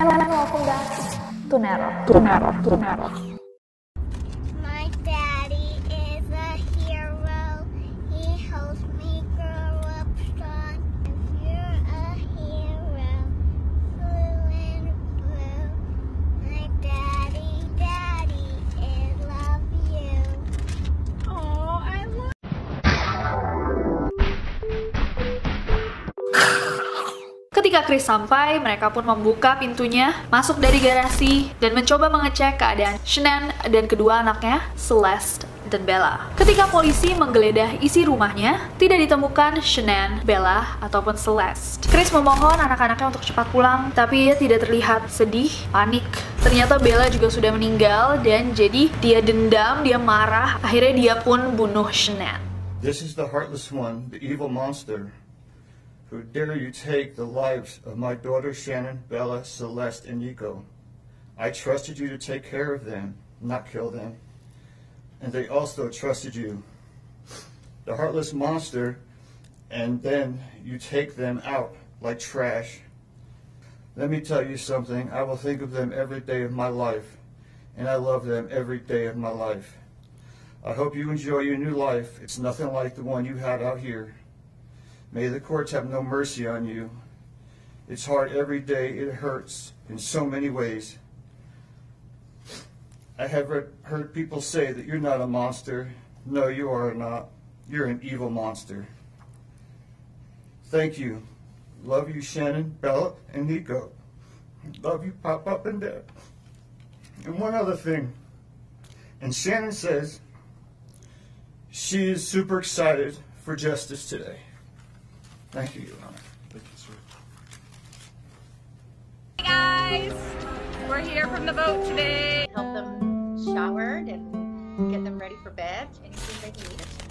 And welcome back to Nero. To Nero. To. Ketika Chris sampai, mereka pun membuka pintunya, masuk dari garasi, dan mencoba mengecek keadaan Shannon dan kedua anaknya, Celeste dan Bella. Ketika polisi menggeledah isi rumahnya, tidak ditemukan Shannon, Bella, ataupun Celeste. Chris memohon anak-anaknya untuk cepat pulang, tapi ia tidak terlihat sedih, panik. Ternyata Bella juga sudah meninggal, dan jadi dia dendam, dia marah, akhirnya dia pun bunuh Shannon. This is the heartless one, the evil monster. Who dare you take the lives of my daughter Shannon, Bella, Celeste, and Nico? I trusted you to take care of them, not kill them. And they also trusted you. The heartless monster, and then you take them out like trash. Let me tell you something. I will think of them every day of my life, and I love them every day of my life. I hope you enjoy your new life. It's nothing like the one you had out here. May the courts have no mercy on you. It's hard every day. It hurts in so many ways. I have re- heard people say that you're not a monster. No, you are not. You're an evil monster. Thank you. Love you, Shannon, Bella, and Nico. Love you, Pop Up and Dad. And one other thing. And Shannon says she is super excited for justice today. Thank you, Your Honor. Thank you, sir. Hey guys, we're here from the boat today. help them showered and get them ready for bed. Anything they need.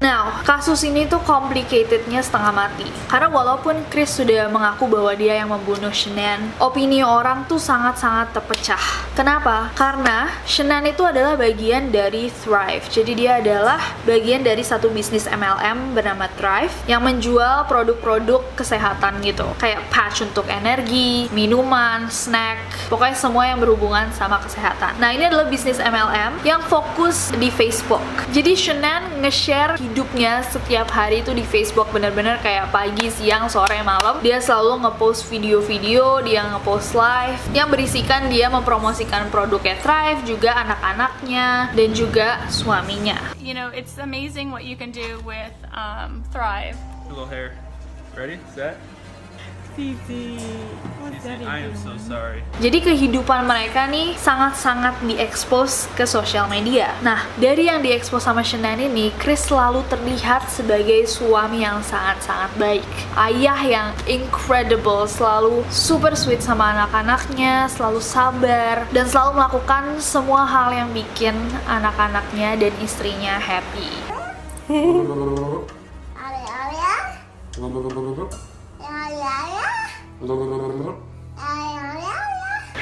Nah, kasus ini tuh complicatednya setengah mati. Karena walaupun Chris sudah mengaku bahwa dia yang membunuh Shannon, opini orang tuh sangat-sangat terpecah. Kenapa? Karena Shannon itu adalah bagian dari Thrive. Jadi dia adalah bagian dari satu bisnis MLM bernama Thrive yang menjual produk-produk kesehatan gitu. Kayak patch untuk energi, minuman, snack, pokoknya semua yang berhubungan sama kesehatan. Nah, ini adalah bisnis MLM yang fokus di Facebook. Jadi Shannon nge-share hidupnya setiap hari itu di Facebook bener-bener kayak pagi, siang, sore, malam dia selalu ngepost video-video, dia ngepost live yang berisikan dia mempromosikan produknya Thrive, juga anak-anaknya dan juga suaminya. You know, it's amazing what you can do with um, Thrive. A little hair. Ready? Set? So sorry. Jadi kehidupan mereka nih sangat-sangat diekspos ke sosial media. Nah, dari yang diekspos sama Shannon ini, Chris selalu terlihat sebagai suami yang sangat-sangat baik. Ayah yang incredible, selalu super sweet sama anak-anaknya, selalu sabar, dan selalu melakukan semua hal yang bikin anak-anaknya dan istrinya happy. ブルブルブルブル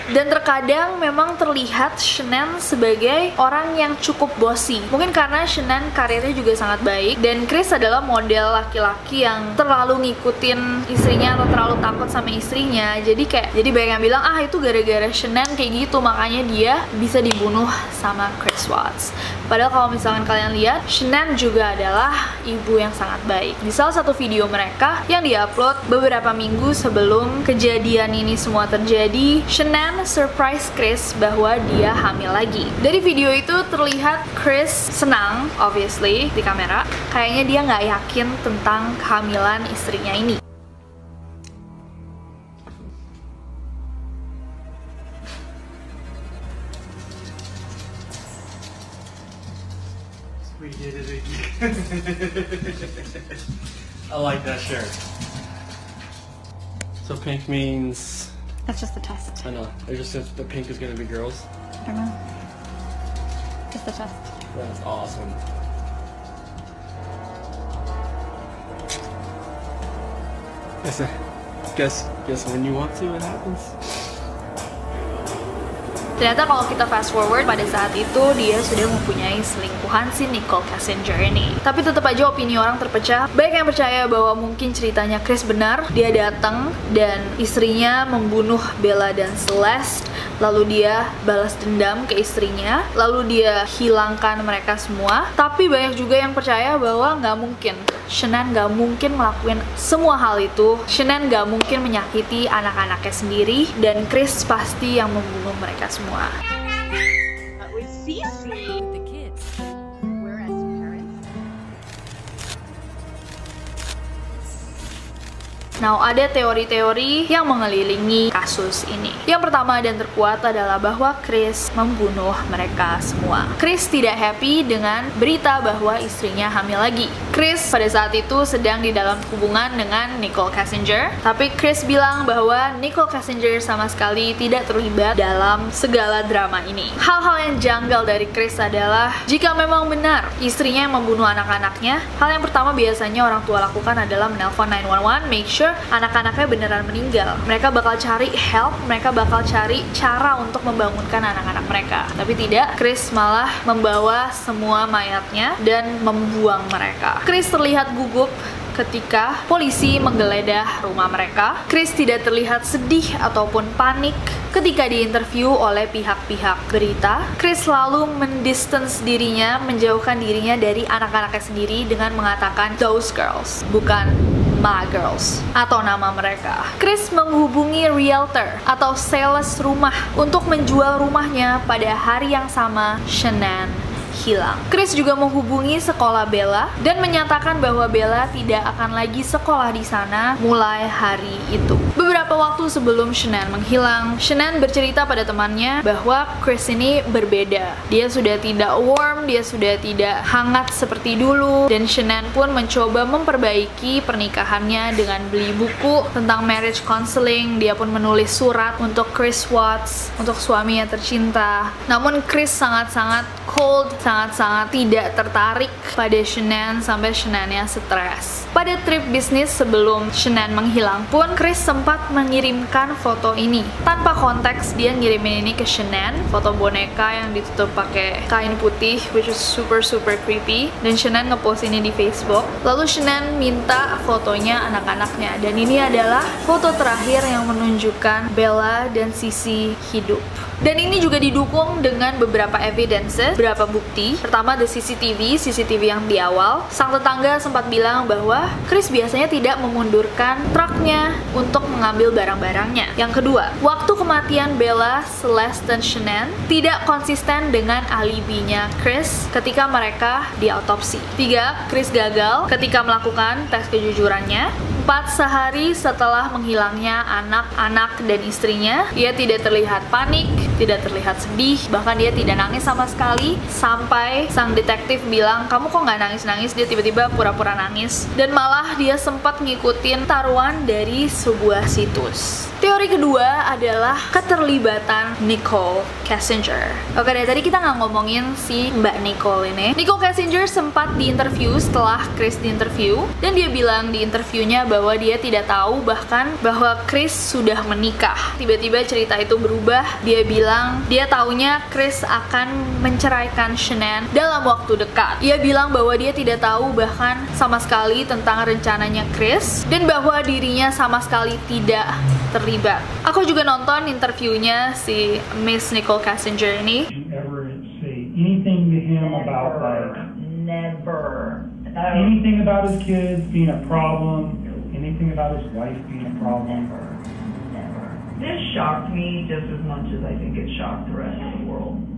Dan terkadang memang terlihat Shannon sebagai orang yang cukup bossy. Mungkin karena Shannon karirnya juga sangat baik dan Chris adalah model laki-laki yang terlalu ngikutin istrinya atau terlalu takut sama istrinya. Jadi kayak jadi banyak yang bilang ah itu gara-gara Shannon kayak gitu makanya dia bisa dibunuh sama Chris Watts. Padahal kalau misalkan kalian lihat, Shannon juga adalah ibu yang sangat baik. Di salah satu video mereka yang diupload beberapa minggu sebelum kejadian ini semua terjadi, Shannon surprise Chris bahwa dia hamil lagi. Dari video itu terlihat Chris senang, obviously, di kamera. Kayaknya dia nggak yakin tentang kehamilan istrinya ini. I like that shirt. So pink means That's just the test. I know. It just says the pink is gonna be girls. I don't know. Just the test. That's awesome. Guess, guess, guess when you want to, it happens. Ternyata kalau kita fast forward pada saat itu dia sudah mempunyai selingkuhan si Nicole Kessinger ini. Tapi tetap aja opini orang terpecah. Baik yang percaya bahwa mungkin ceritanya Chris benar, dia datang dan istrinya membunuh Bella dan Celeste, lalu dia balas dendam ke istrinya, lalu dia hilangkan mereka semua. Tapi banyak juga yang percaya bahwa nggak mungkin Shannon nggak mungkin ngelakuin semua hal itu. Shannon nggak mungkin menyakiti anak-anaknya sendiri dan Chris pasti yang membunuh mereka semua. Nah, ada teori-teori yang mengelilingi kasus ini. Yang pertama dan terkuat adalah bahwa Chris membunuh mereka semua. Chris tidak happy dengan berita bahwa istrinya hamil lagi. Chris pada saat itu sedang di dalam hubungan dengan Nicole Kessinger, tapi Chris bilang bahwa Nicole Kessinger sama sekali tidak terlibat dalam segala drama ini. Hal-hal yang janggal dari Chris adalah jika memang benar istrinya yang membunuh anak-anaknya, hal yang pertama biasanya orang tua lakukan adalah menelpon 911, make sure anak-anaknya beneran meninggal. Mereka bakal cari help, mereka bakal cari cara untuk membangunkan anak-anak mereka. Tapi tidak, Chris malah membawa semua mayatnya dan membuang mereka. Chris terlihat gugup ketika polisi menggeledah rumah mereka. Chris tidak terlihat sedih ataupun panik ketika diinterview oleh pihak-pihak berita. Chris selalu mendistance dirinya, menjauhkan dirinya dari anak-anaknya sendiri dengan mengatakan those girls, bukan my girls atau nama mereka. Chris menghubungi realtor atau sales rumah untuk menjual rumahnya pada hari yang sama Shannon hilang. Chris juga menghubungi sekolah Bella dan menyatakan bahwa Bella tidak akan lagi sekolah di sana mulai hari itu. Beberapa waktu sebelum Shannon menghilang, Shannon bercerita pada temannya bahwa Chris ini berbeda. Dia sudah tidak warm, dia sudah tidak hangat seperti dulu, dan Shannon pun mencoba memperbaiki pernikahannya dengan beli buku tentang marriage counseling. Dia pun menulis surat untuk Chris Watts, untuk suaminya tercinta. Namun Chris sangat-sangat cold, sangat-sangat tidak tertarik pada Shannon sampai Shannonnya stres. Pada trip bisnis sebelum Shannon menghilang pun, Chris sempat mengirimkan foto ini. Tanpa konteks, dia ngirimin ini ke Shannon, foto boneka yang ditutup pakai kain putih, which is super super creepy. Dan Shannon ngepost ini di Facebook. Lalu Shannon minta fotonya anak-anaknya. Dan ini adalah foto terakhir yang menunjukkan Bella dan Sisi hidup. Dan ini juga didukung dengan beberapa evidences, beberapa bukti. Pertama, the CCTV, CCTV yang di awal. Sang tetangga sempat bilang bahwa Chris biasanya tidak memundurkan truknya untuk mengambil barang-barangnya. Yang kedua, waktu kematian Bella, Celeste, dan Shannon tidak konsisten dengan alibinya Chris ketika mereka diautopsi. Tiga, Chris gagal ketika melakukan tes kejujurannya. Empat, sehari setelah menghilangnya anak-anak dan istrinya, ia tidak terlihat panik, tidak terlihat sedih, bahkan dia tidak nangis sama sekali sampai sang detektif bilang, kamu kok nggak nangis-nangis, dia tiba-tiba pura-pura nangis. Dan malah dia sempat ngikutin taruhan dari sebuah situs. Teori kedua adalah keterlibatan Nicole Kessinger. Oke dari tadi kita nggak ngomongin si Mbak Nicole ini. Nicole Kessinger sempat diinterview setelah Chris diinterview dan dia bilang di interviewnya bahwa dia tidak tahu bahkan bahwa Chris sudah menikah. Tiba-tiba cerita itu berubah. Dia bilang dia taunya Chris akan menceraikan Shannon dalam waktu dekat. Ia bilang bahwa dia tidak tahu bahkan sama sekali tentang rencananya Chris dan bahwa dirinya sama sekali tidak terlibat. Aku juga nonton interviewnya si Miss Nicole Kessinger ini. anything to him about like Never. anything about his kids being a problem, anything about his wife being a problem? This shocked me just as much as I think it shocked the rest of the world.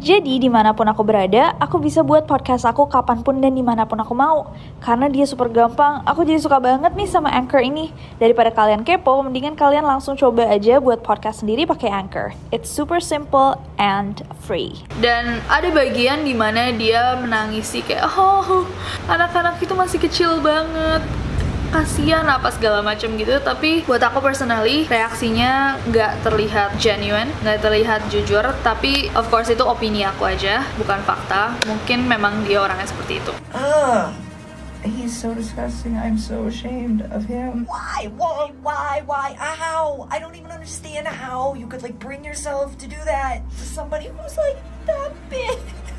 Jadi di mana pun aku berada, aku bisa buat podcast aku kapan pun dan di mana pun aku mau. Karena dia super gampang, aku jadi suka banget nih sama Anchor ini. Daripada kalian kepo, mendingan kalian langsung coba aja buat podcast sendiri pakai Anchor. It's super simple and free. Dan ada bagian di mana dia menangisi kayak oh anak-anak itu masih kecil banget kasihan apa segala macam gitu tapi buat aku personally reaksinya nggak terlihat genuine nggak terlihat jujur tapi of course itu opini aku aja bukan fakta mungkin memang dia orangnya seperti itu Ugh. He's so disgusting. I'm so ashamed of him. Why? Why? Why? Why? How? I don't even understand how you could like bring yourself to do that to somebody who's like that big.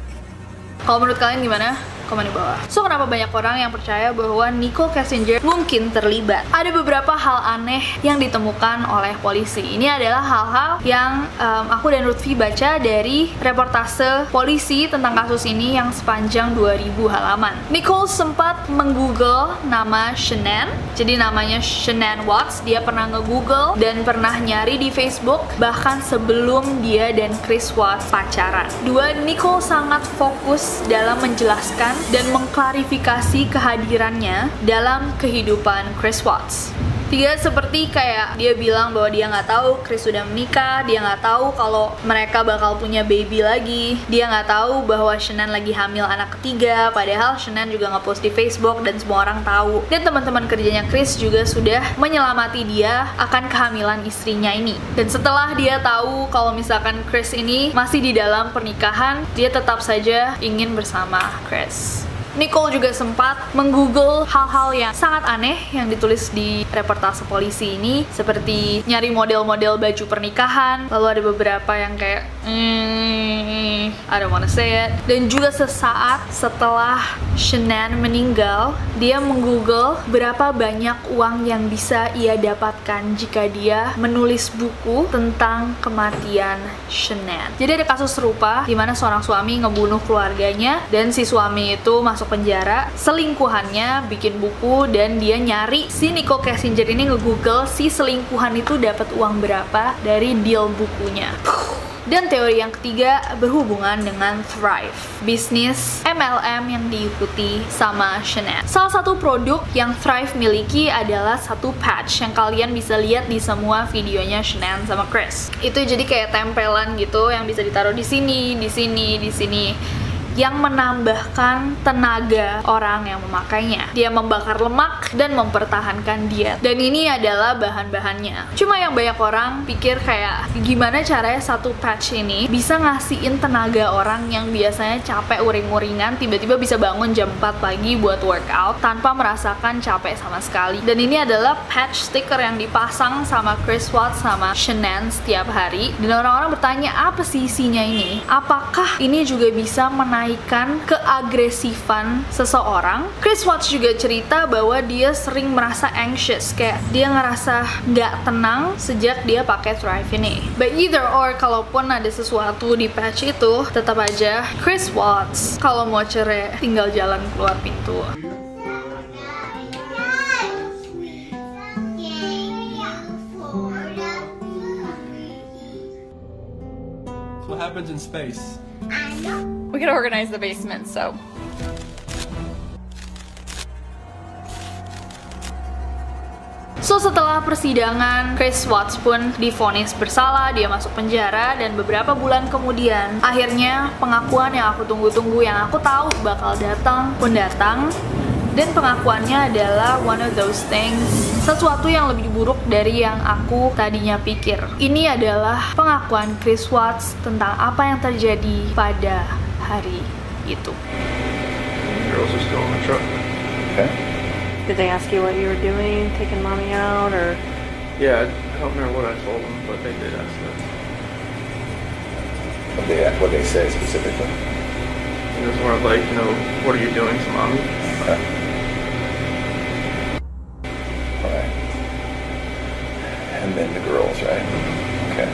Kalau menurut kalian gimana? Komen di bawah. So, kenapa banyak orang yang percaya bahwa Nicole Kessinger mungkin terlibat? Ada beberapa hal aneh yang ditemukan oleh polisi. Ini adalah hal-hal yang em, aku dan Lutfi baca dari reportase polisi tentang kasus ini yang sepanjang 2000 halaman. Nicole sempat menggoogle nama Shannon. Jadi namanya Shannon Watts. Dia pernah nge-google dan pernah nyari di Facebook bahkan sebelum dia dan Chris Watts pacaran. Dua, Nicole sangat fokus dalam menjelaskan dan mengklarifikasi kehadirannya dalam kehidupan Chris Watts. Tiga, seperti kayak dia bilang bahwa dia nggak tahu Chris sudah menikah, dia nggak tahu kalau mereka bakal punya baby lagi, dia nggak tahu bahwa Shannon lagi hamil anak ketiga, padahal Shannon juga nge-post di Facebook dan semua orang tahu. Dan teman-teman kerjanya Chris juga sudah menyelamati dia akan kehamilan istrinya ini. Dan setelah dia tahu kalau misalkan Chris ini masih di dalam pernikahan, dia tetap saja ingin bersama Chris. Nicole juga sempat menggoogle hal-hal yang sangat aneh yang ditulis di reportase polisi ini seperti nyari model-model baju pernikahan lalu ada beberapa yang kayak hmm, I don't wanna say it. Dan juga sesaat setelah Shannon meninggal dia menggoogle berapa banyak uang yang bisa ia dapatkan jika dia menulis buku tentang kematian Shannon jadi ada kasus serupa di mana seorang suami ngebunuh keluarganya dan si suami itu masuk penjara selingkuhannya bikin buku dan dia nyari si Nicole Kessinger ini nge-google si selingkuhan itu dapat uang berapa dari deal bukunya dan teori yang ketiga berhubungan dengan Thrive, bisnis MLM yang diikuti sama Chanel. Salah satu produk yang Thrive miliki adalah satu patch yang kalian bisa lihat di semua videonya Chanel sama Chris. Itu jadi kayak tempelan gitu yang bisa ditaruh di sini, di sini, di sini yang menambahkan tenaga orang yang memakainya. Dia membakar lemak dan mempertahankan diet. Dan ini adalah bahan-bahannya. Cuma yang banyak orang pikir kayak gimana caranya satu patch ini bisa ngasihin tenaga orang yang biasanya capek uring-uringan tiba-tiba bisa bangun jam 4 pagi buat workout tanpa merasakan capek sama sekali. Dan ini adalah patch sticker yang dipasang sama Chris Watts sama Shannon setiap hari. Dan orang-orang bertanya apa sih isinya ini? Apakah ini juga bisa menaikkan keagresifan seseorang. Chris Watts juga cerita bahwa dia sering merasa anxious, kayak dia ngerasa nggak tenang sejak dia pakai Thrive ini. But either or, kalaupun ada sesuatu di patch itu, tetap aja Chris Watts kalau mau cerai tinggal jalan keluar pintu. What happens in space? We could organize the basement, so. So setelah persidangan, Chris Watts pun divonis bersalah, dia masuk penjara dan beberapa bulan kemudian akhirnya pengakuan yang aku tunggu-tunggu yang aku tahu bakal datang pun datang dan pengakuannya adalah one of those things sesuatu yang lebih buruk dari yang aku tadinya pikir. Ini adalah pengakuan Chris Watts tentang apa yang terjadi pada hari itu. Girls are still in the truck. Okay. Did they ask you what you were doing, taking mommy out, or? Yeah, I I don't remember what I told them, but they did ask that. What they what they say specifically? It was more of like, you know, what are you doing to mommy? Okay. All right. And then the girls, right? Okay.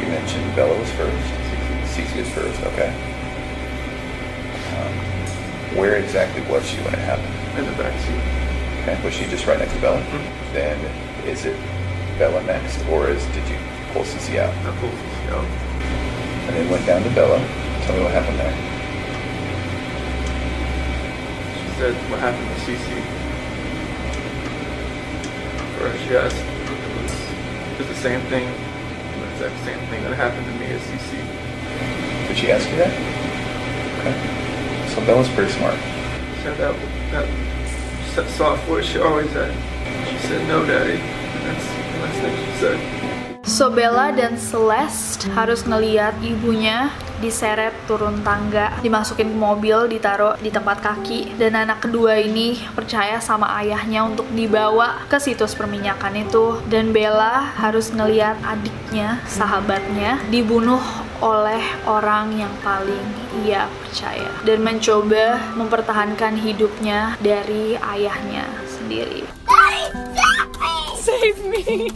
You mentioned Bella was first. Cece was first. Okay. Where exactly was she when it happened? In the backseat. Okay. Was she just right next to Bella? Mm-hmm. Then is it Bella next, or is did you pull CC out? I pulled CC out. And then went down to Bella. Tell me what happened there. She said, what happened to CC?" Or she asked it was, if it's the same thing, the exact same thing that happened to me as CC." Did she ask you that? Okay. So Bella's pretty smart. Said that, that, that soft voice she always had. She said, no, daddy. And that's the last thing she said. So Bella dan Celeste harus ngeliat ibunya diseret turun tangga, dimasukin ke mobil, ditaruh di tempat kaki, dan anak kedua ini percaya sama ayahnya untuk dibawa ke situs perminyakan itu, dan Bella harus ngeliat adiknya, sahabatnya, dibunuh oleh orang yang paling ia percaya, dan mencoba mempertahankan hidupnya dari ayahnya sendiri. Save me!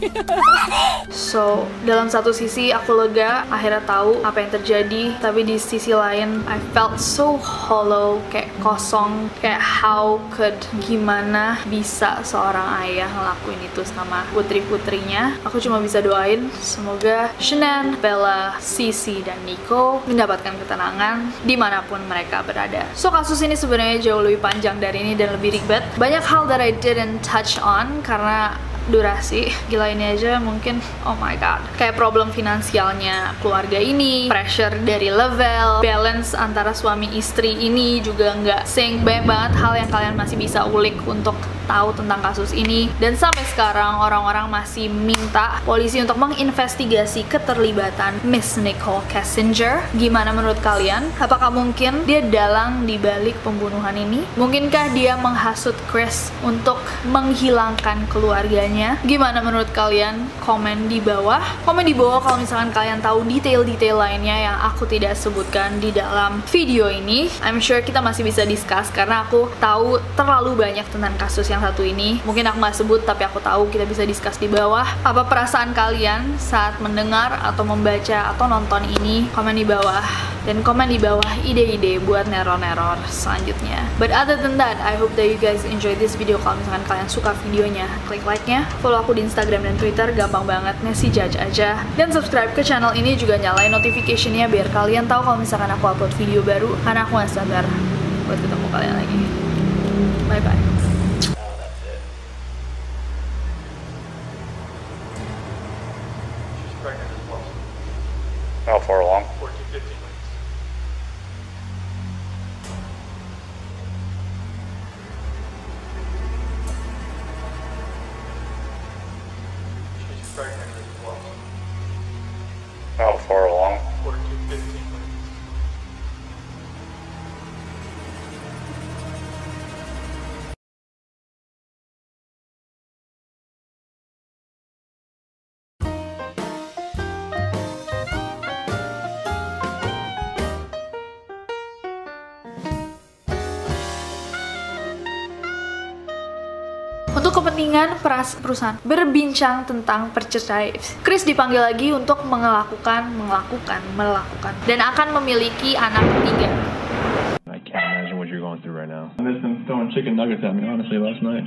So, dalam satu sisi aku lega, akhirnya tahu apa yang terjadi, tapi di sisi lain I felt so hollow, kayak kosong, kayak how could gimana bisa seorang ayah ngelakuin itu sama putri-putrinya. Aku cuma bisa doain semoga Shannon, Bella, Sisi, dan Nico mendapatkan ketenangan di mana pun mereka berada. So, kasus ini sebenarnya jauh lebih panjang dari ini dan lebih ribet. Banyak hal that I didn't touch on karena durasi gila ini aja mungkin oh my god. Kayak problem finansialnya keluarga ini pressure dari level balance antara suami istri ini juga nggak sync. Banyak banget hal yang kalian masih bisa ulik untuk tahu tentang kasus ini. Dan sampai sekarang orang-orang masih minta polisi untuk menginvestigasi keterlibatan Miss Nicole Kessinger gimana menurut kalian? Apakah mungkin dia dalang di balik pembunuhan ini? Mungkinkah dia menghasut Chris untuk menghilangkan keluarganya? Gimana menurut kalian? Komen di bawah. Komen di bawah kalau misalkan kalian tahu detail-detail lainnya yang aku tidak sebutkan di dalam video ini. I'm sure kita masih bisa discuss karena aku tahu terlalu banyak tentang kasus yang satu ini. Mungkin aku nggak sebut tapi aku tahu kita bisa discuss di bawah. Apa perasaan kalian saat mendengar atau membaca atau nonton ini? Komen di bawah. Dan komen di bawah ide-ide buat neror-neror selanjutnya. But other than that I hope that you guys enjoy this video. Kalau misalkan kalian suka videonya klik like-nya. Follow aku di Instagram dan Twitter. Gampang banget ngasih judge aja. Dan subscribe ke channel ini juga nyalain notification-nya biar kalian tahu kalau misalkan aku upload video baru. Karena aku gak sabar buat ketemu kalian lagi. Bye bye kepentingan perusahaan berbincang tentang perceraian, Chris dipanggil lagi untuk melakukan, melakukan, melakukan, dan akan memiliki anak ketiga. I can't imagine what you're going through right now. I've just been throwing chicken nuggets at me, honestly, last night.